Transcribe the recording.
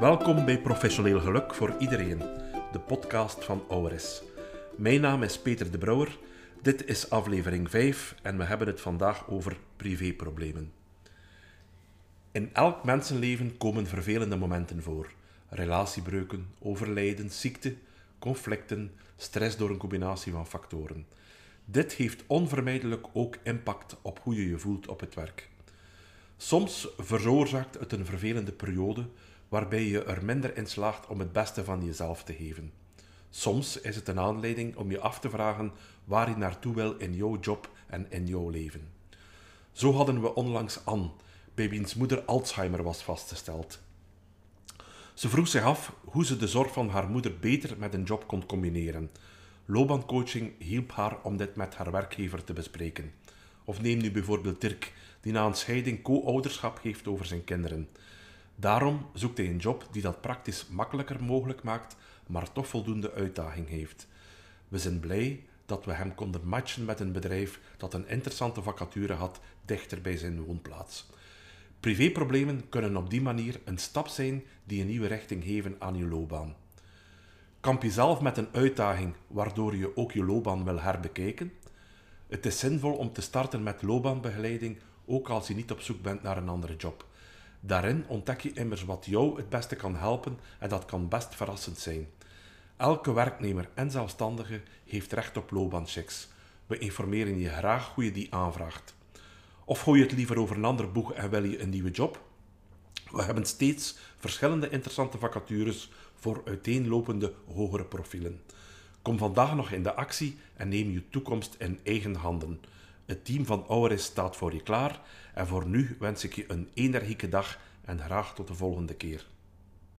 Welkom bij Professioneel Geluk voor Iedereen, de podcast van Auris. Mijn naam is Peter de Brouwer, dit is aflevering 5 en we hebben het vandaag over privéproblemen. In elk mensenleven komen vervelende momenten voor. Relatiebreuken, overlijden, ziekte, conflicten, stress door een combinatie van factoren. Dit heeft onvermijdelijk ook impact op hoe je je voelt op het werk. Soms veroorzaakt het een vervelende periode waarbij je er minder in slaagt om het beste van jezelf te geven. Soms is het een aanleiding om je af te vragen waar je naartoe wil in jouw job en in jouw leven. Zo hadden we onlangs Anne, bij wiens moeder Alzheimer was vastgesteld. Ze vroeg zich af hoe ze de zorg van haar moeder beter met een job kon combineren. Loopbaancoaching hielp haar om dit met haar werkgever te bespreken. Of neem nu bijvoorbeeld Dirk, die na een scheiding co-ouderschap heeft over zijn kinderen. Daarom zoekt hij een job die dat praktisch makkelijker mogelijk maakt, maar toch voldoende uitdaging heeft. We zijn blij dat we hem konden matchen met een bedrijf dat een interessante vacature had dichter bij zijn woonplaats. Privéproblemen kunnen op die manier een stap zijn die een nieuwe richting geven aan je loopbaan. Kamp je zelf met een uitdaging waardoor je ook je loopbaan wil herbekijken? Het is zinvol om te starten met loopbaanbegeleiding, ook als je niet op zoek bent naar een andere job. Daarin ontdek je immers wat jou het beste kan helpen en dat kan best verrassend zijn. Elke werknemer en zelfstandige heeft recht op loopbaanchecks. We informeren je graag hoe je die aanvraagt. Of gooi je het liever over een ander boeg en wil je een nieuwe job? We hebben steeds verschillende interessante vacatures voor uiteenlopende hogere profielen. Kom vandaag nog in de actie en neem je toekomst in eigen handen. Het team van Auris staat voor je klaar en voor nu wens ik je een energieke dag en graag tot de volgende keer.